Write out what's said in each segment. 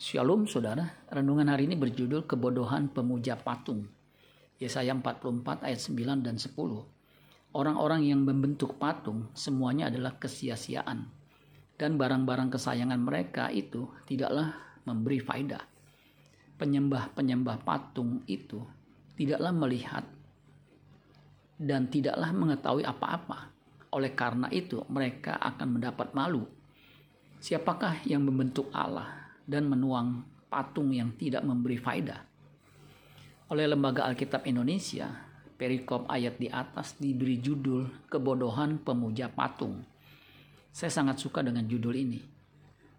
Shalom saudara, renungan hari ini berjudul Kebodohan Pemuja Patung. Yesaya 44 ayat 9 dan 10. Orang-orang yang membentuk patung semuanya adalah kesia-siaan. Dan barang-barang kesayangan mereka itu tidaklah memberi faedah. Penyembah-penyembah patung itu tidaklah melihat dan tidaklah mengetahui apa-apa. Oleh karena itu mereka akan mendapat malu. Siapakah yang membentuk Allah dan menuang patung yang tidak memberi faedah. Oleh Lembaga Alkitab Indonesia, perikop ayat di atas diberi judul Kebodohan Pemuja Patung. Saya sangat suka dengan judul ini.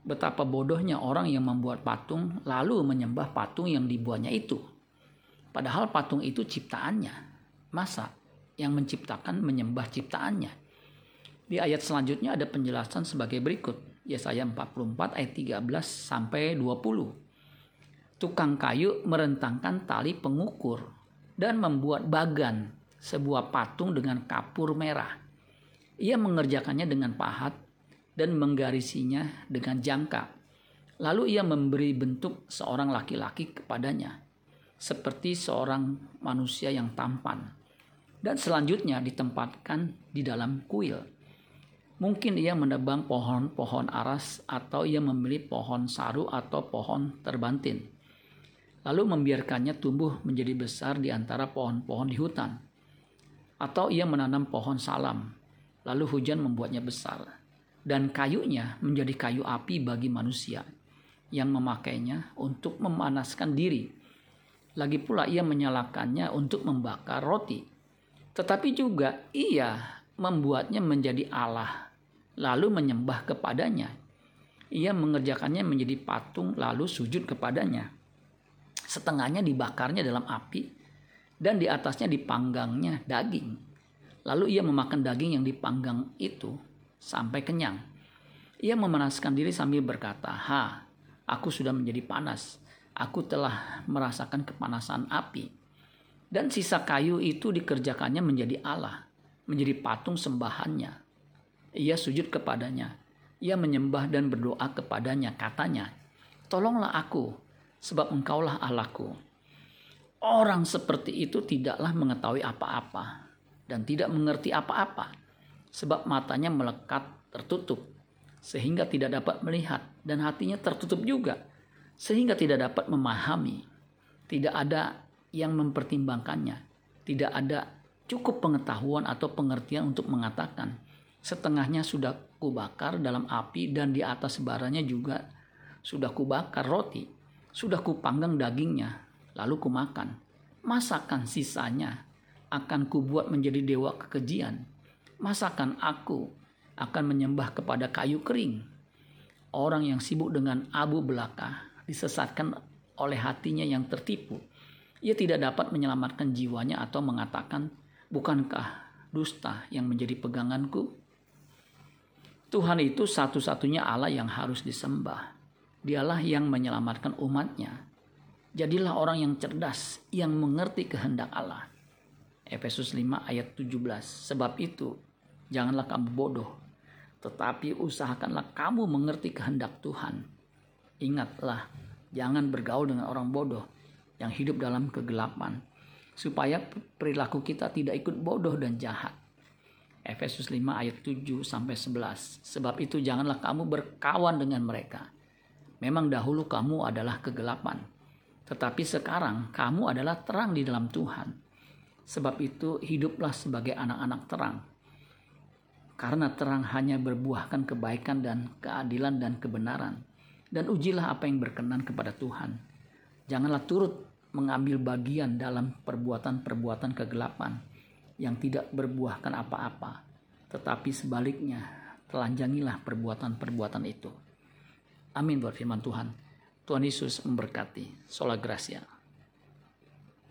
Betapa bodohnya orang yang membuat patung lalu menyembah patung yang dibuatnya itu. Padahal patung itu ciptaannya. Masa yang menciptakan menyembah ciptaannya? Di ayat selanjutnya ada penjelasan sebagai berikut. Yesaya 44 ayat 13 sampai 20. Tukang kayu merentangkan tali pengukur dan membuat bagan sebuah patung dengan kapur merah. Ia mengerjakannya dengan pahat dan menggarisinya dengan jangka. Lalu ia memberi bentuk seorang laki-laki kepadanya, seperti seorang manusia yang tampan. Dan selanjutnya ditempatkan di dalam kuil Mungkin ia menebang pohon-pohon aras atau ia memilih pohon saru atau pohon terbantin. Lalu membiarkannya tumbuh menjadi besar di antara pohon-pohon di hutan. Atau ia menanam pohon salam, lalu hujan membuatnya besar. Dan kayunya menjadi kayu api bagi manusia yang memakainya untuk memanaskan diri. Lagi pula ia menyalakannya untuk membakar roti. Tetapi juga ia membuatnya menjadi Allah lalu menyembah kepadanya. Ia mengerjakannya menjadi patung lalu sujud kepadanya. Setengahnya dibakarnya dalam api dan di atasnya dipanggangnya daging. Lalu ia memakan daging yang dipanggang itu sampai kenyang. Ia memanaskan diri sambil berkata, "Ha, aku sudah menjadi panas. Aku telah merasakan kepanasan api." Dan sisa kayu itu dikerjakannya menjadi Allah, menjadi patung sembahannya ia sujud kepadanya. Ia menyembah dan berdoa kepadanya. Katanya, tolonglah aku, sebab engkaulah Allahku. Orang seperti itu tidaklah mengetahui apa-apa dan tidak mengerti apa-apa, sebab matanya melekat tertutup, sehingga tidak dapat melihat, dan hatinya tertutup juga, sehingga tidak dapat memahami. Tidak ada yang mempertimbangkannya, tidak ada cukup pengetahuan atau pengertian untuk mengatakan, Setengahnya sudah kubakar dalam api dan di atas baranya juga sudah kubakar roti. Sudah kupanggang dagingnya, lalu kumakan. Masakan sisanya akan kubuat menjadi dewa kekejian. Masakan aku akan menyembah kepada kayu kering. Orang yang sibuk dengan abu belaka disesatkan oleh hatinya yang tertipu. Ia tidak dapat menyelamatkan jiwanya atau mengatakan, "Bukankah dusta yang menjadi peganganku?" Tuhan itu satu-satunya Allah yang harus disembah. Dialah yang menyelamatkan umatnya. Jadilah orang yang cerdas, yang mengerti kehendak Allah. Efesus 5 ayat 17. Sebab itu, janganlah kamu bodoh, tetapi usahakanlah kamu mengerti kehendak Tuhan. Ingatlah, jangan bergaul dengan orang bodoh yang hidup dalam kegelapan, supaya perilaku kita tidak ikut bodoh dan jahat. Efesus 5 ayat 7 sampai 11. Sebab itu janganlah kamu berkawan dengan mereka. Memang dahulu kamu adalah kegelapan, tetapi sekarang kamu adalah terang di dalam Tuhan. Sebab itu hiduplah sebagai anak-anak terang. Karena terang hanya berbuahkan kebaikan dan keadilan dan kebenaran. Dan ujilah apa yang berkenan kepada Tuhan. Janganlah turut mengambil bagian dalam perbuatan-perbuatan kegelapan yang tidak berbuahkan apa-apa, tetapi sebaliknya telanjangilah perbuatan-perbuatan itu. Amin buat firman Tuhan. Tuhan Yesus memberkati. Sola Gracia.